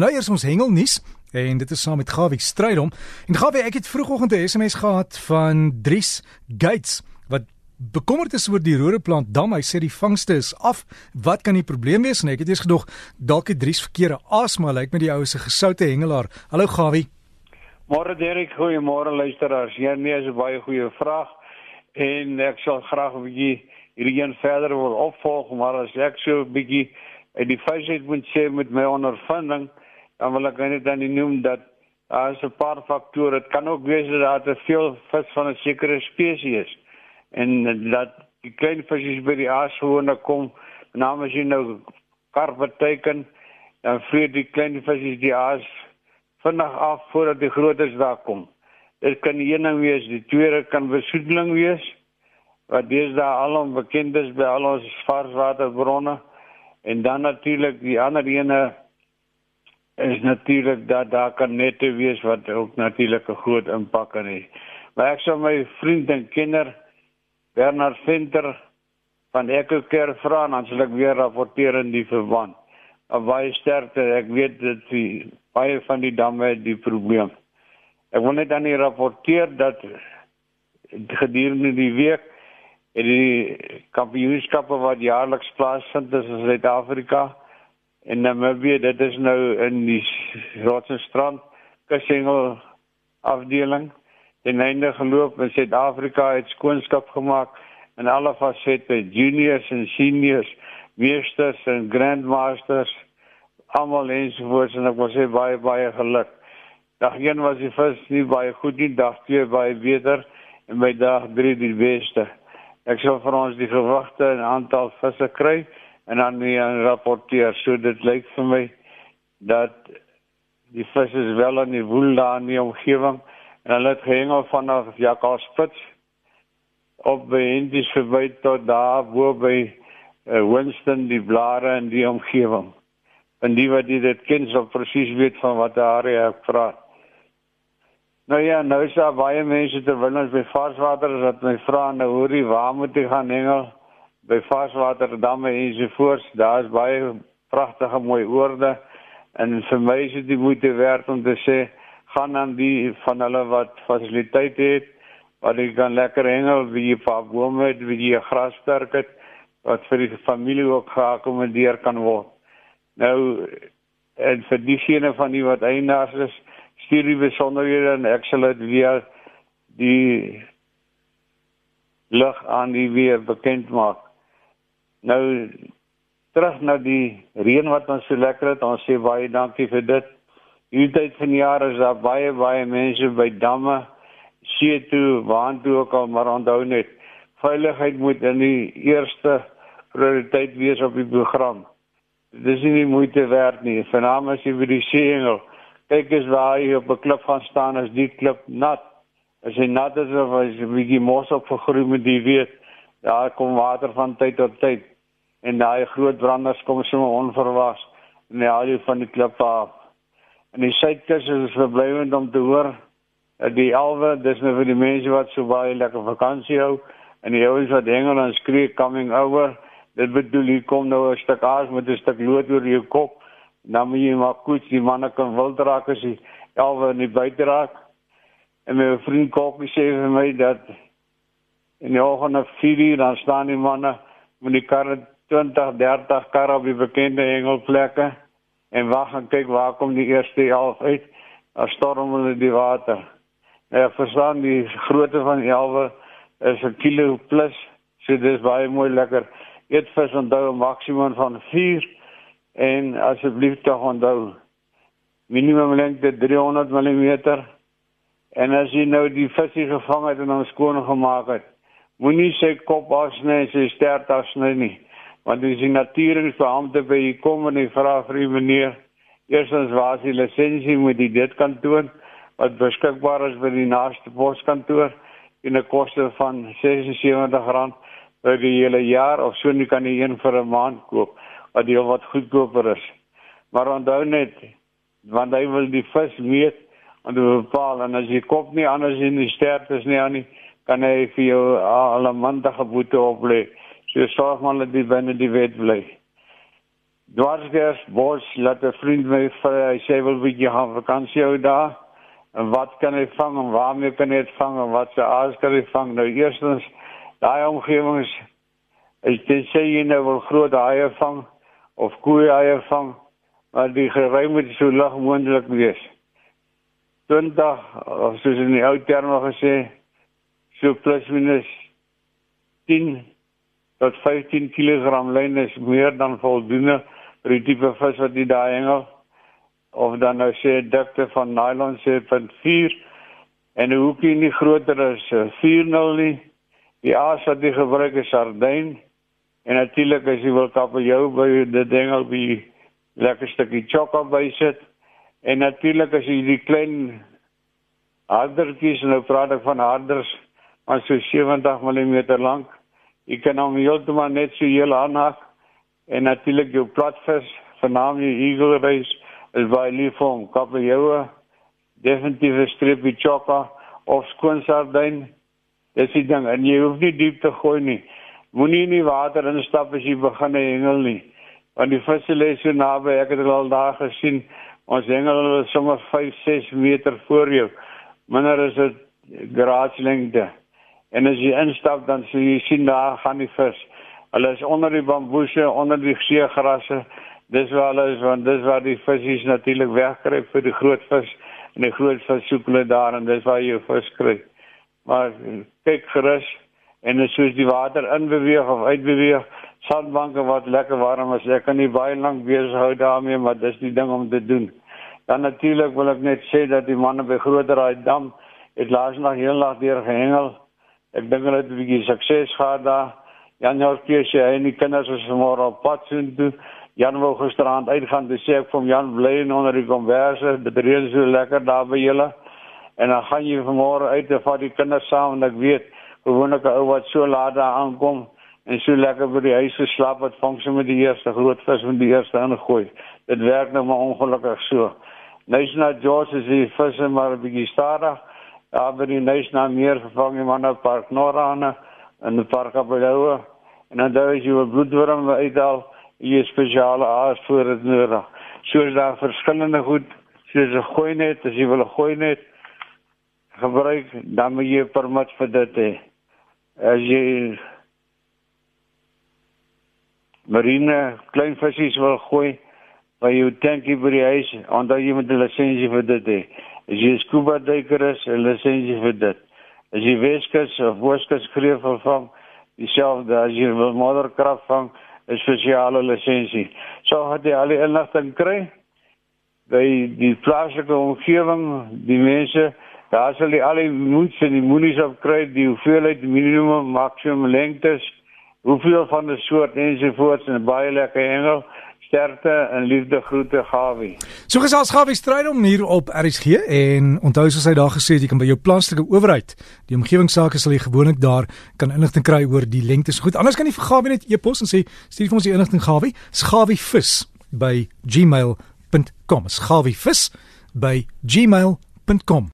Nou eers ons hengelnuus en dit is saam met Gawie Strydom. En Gawie, ek het vroegoggend 'n SMS gehad van Dries Gates wat bekommerd is oor die Rooderplant dam. Hy sê die vangste is af. Wat kan die probleem wees? En ek het eers gedog dalk het Dries verkeerde asma lyk met die ou se gesoute hengelaar. Hallo Gawie. Môre Derek, goeiemôre luisteraars. Ja, nee, is 'n baie goeie vraag en ek sal graag 'n bietjie hierdie een verder wil opvolg, maar as ek so 'n bietjie uit die feitheid moet sê met my ondervinding dan wil ek net dan noem dat daar is 'n paar faktore. Dit kan ook wees dat daar te veel vis van 'n sekere spesies is en dat die klein visse by die aashoorne kom, namens jy nou karpe teken, dan vreet die klein visse die aas vinnig af voordat die grootes daar kom. Dit kan een ding wees, die tweede kan besoedeling wees wat deesdae alom bekend is by al ons varswaterbronne en dan natuurlik die ander ene is natuurlik dat daar kan nette wees wat ook natuurlik 'n groot impak kan hê. Maar ek sou my vriend en kenner Bernard Venter van Ekoker vra en dan sal ek weer rapporteer in die verband. Op baie sterkte, ek weet dit die baie van die damme die probleem. Ek wil net aan die rapporteer dat gedurende die week en die kampioenskappe wat jaarliks plaasvind in Suid-Afrika en Namibië dit is nou in die Rotsstrand kussingel afdeling. En einde geloop in Suid-Afrika het skoonskap gemaak in alle fasette juniors en seniors meesters en grandmasters almal ensovoorts en ek wil sê baie baie geluk. Dag 1 was die vis nie baie goed nie dag 2 baie beter en by dag 3 die beste. Ek sal vir ons die gewigte en aantal visse kry en dan weer rapporteer. So dit lyk vir my dat die vis is wel in die woel daar in die omgewing en hulle het gehengel vanaf Jacobspits op by Indies verby tot daar wo by uh, Winston die blare in die omgewing. En die wat dit ken sal presies weet van wat daar ek praat. Nou ja, nou is daar baie mense terwyl ons by varswater is wat my vra nou hoorie waar moet ek gaan hengel? By Varswaterdamme ensovoorts. Daar's baie pragtige mooi oorde en vir my is dit moeite werd om te sê gaan aan die van hulle wat fasiliteite het waar jy kan lekker hengel, wie jy paar bome het, wie jy grasperk het wat vir die familie ook geakkommodeer kan word. Nou en vir diegene van die wat eienaars is, stuur die besonderhede en ek sal dit weer die lig aan die weer bekend maak. Nou terug na die reën wat ons so lekker het. Ons sê baie dankie vir dit. Hierdie tyd van die jaar is daar baie baie mense by damme, see toe, waar toe ook al, maar onthou net veiligheid moet in die eerste prioriteit wees op die program. Dit is nie moeite werd nie. Vanaand as jy by die see hengel, kyk eens waar jy op 'n klip gaan staan as die klip nat. As hy nat is of as jy bietjie mos op vergroei met die weet, daar kom water van tyd tot tyd en daai groot branders kom sommer onverwags en haal jy van die klip af. En die suidkus is verblywend om te hoor die alwe, dis nou vir die mense wat so baie lekker vakansie hou en die ouens wat hengel en skree coming over, dit bedoel hier kom nou 'n stuk aas met 'n stuk lood oor jou kop. Dan moet jy maar koets, die manne kan wild raak as die alwe in die buite raak. En my vriend Kokkie sê vir my dat in die oggend 4 uur dan staan die manne met die karre 20, 30 kar op die bekende hengelplekke en wag en kyk waar kom die eerste elf uit. Daar storm hulle die water. Ja, verstaan die grootte van die elwe is 'n kilo plus. So dis baie mooi lekker. Eet vis onthou 'n maksimum van 4 en asseblief tog onthou minimum lengte 300 mm. En as jy nou die visie gevang het en hom skoon gemaak het, moenie sy kop afsny en sy stert afsny nie want dis die natuurbeampte by hier kom en hy vra vir die meneer eerstens waar is die lisensie? Moet hy dit kan toon wat beskikbaar is by die naaste poskantoor in 'n koste van R76 vir die hele jaar of so nie kan jy een vir 'n maand koop wat heel wat goedkoper is. Maar onthou net want hy wil die vis weet en bepaal en as jy koop nie anders in die stert is nie aan nie kan hy vir jou al 'n maand geboete oplê So sorg maar dat jy binne die wet bly. Dwarsdeurs bos laat 'n vriend my vir hy sê wil bietjie gaan vakansie hou daar. En wat kan hy vang en waarmee kan hy dit vang en wat se aas kan hy vang? Nou eerstens daai omgewings is dit sê jy nou wil groot haie vang of koei haie vang, maar die geruim moet so lig moontlik wees. 20 of soos in die ou terme gesê so plus minus 10 tot 15 kg lyn is meer dan voldoende vir die tipe vis wat jy daar hengel of dan nou sê dikte van nylon sê van 4 en 'n hoekie nie groter as 4.0 nie. Die aas wat jy gebruik is sardyn en natuurlik as jy wil kabeljou by die ding op die lekker stukkie chokka bysit. En natuurlik as jy die klein hardertjies nou praat ek van harders maar so 70 mm lank jy kan hom heeltemal net so heel aanhak en natuurlik jou platvis, vernaam jy eagle race is baie lief vir hom. Kabeljou, definitief 'n streepie chopper of skoon sardyn. Dis die ding en jy hoef nie diep te gooi nie. Moenie in die water instap as jy begin hengel nie. Want die visse lê so naby, ek het dit al daar gesien. Ons hengel sommer 5, 6 meter voor jou. Minder is dit graadslengte. En as jy instap dan sien jy sien daar gaan die vis. Hulle is onder die bamboese, onder die seegrasse. Dis waar hulle is want dis waar die visse natuurlik wegkruip vir die groot vis en die groot vis soek hulle daar en dis waar jy vis kry. Maar kyk gerus en as soos die water in beweeg of uit beweeg, sandbanke wat lekker warm is. Ek kan nie baie lank besig hou daarmee, maar dis die ding om te doen. Dan natuurlik wil ek net sê dat die manne by Grooteraai dam het laas nog heel lank deur gehengel. Ek dink hulle het 'n bietjie sukses gehad daar. Jan Jorkie sê hy en die kinders is môre op pad sien toe. Jan wou gisterand uitgaan, dis sê ek vir Jan bly onder die konverse, dit reën so lekker daar by julle. En dan gaan jy môre uit en vat die kinders saam en ek weet gewoonlik 'n ou wat so laat daar aankom en so lekker by die huis geslaap het, vang sy met die eerste groot vis met die eerste ingooi. Dit werk nou maar ongelukkig so. Nysna George is die visse maar 'n bietjie stadig. Daar by die Nysna meer gevang in Manna Park Norane in die park op Beloue en dan daar is jy 'n bloedworm uithaal jy spesiale aas voor dit nodig. So is daar verskillende goed soos 'n gooi net, as jy wil 'n gooi net gebruik, dan moet jy 'n permit vir dit hê. As jy marine klein visse wil gooi by jou tankie by die huis, onthou jy moet 'n lisensie vir dit hê. As jy scuba duiker is, 'n lisensie vir dit. As jy Weskus of Weskus greef vervang, dieselfde as jy wil modderkrag vang 'n spesiale lisensie. So het jy al die inligting kry by die plaaslike omgewing, die mense, daar sal jy al die moeds en die moenies op kry, die hoeveelheid minimum maksimum lengtes, hoeveel van 'n soort ensovoorts en baie lekker hengel sterkte en liefde groete Gawie. So gesels Gawie stryd om hier op RSG en onthou soos hy daar gesê het jy kan by jou plaaslike owerheid, die omgewingsake sal jy gewoonlik daar kan inligting kry oor die lengtes. Goed, anders kan jy vir Gawie net e-pos en sê stuur vir ons die inligting Gawie. Sgawievis by gmail.com. Sgawievis by gmail.com.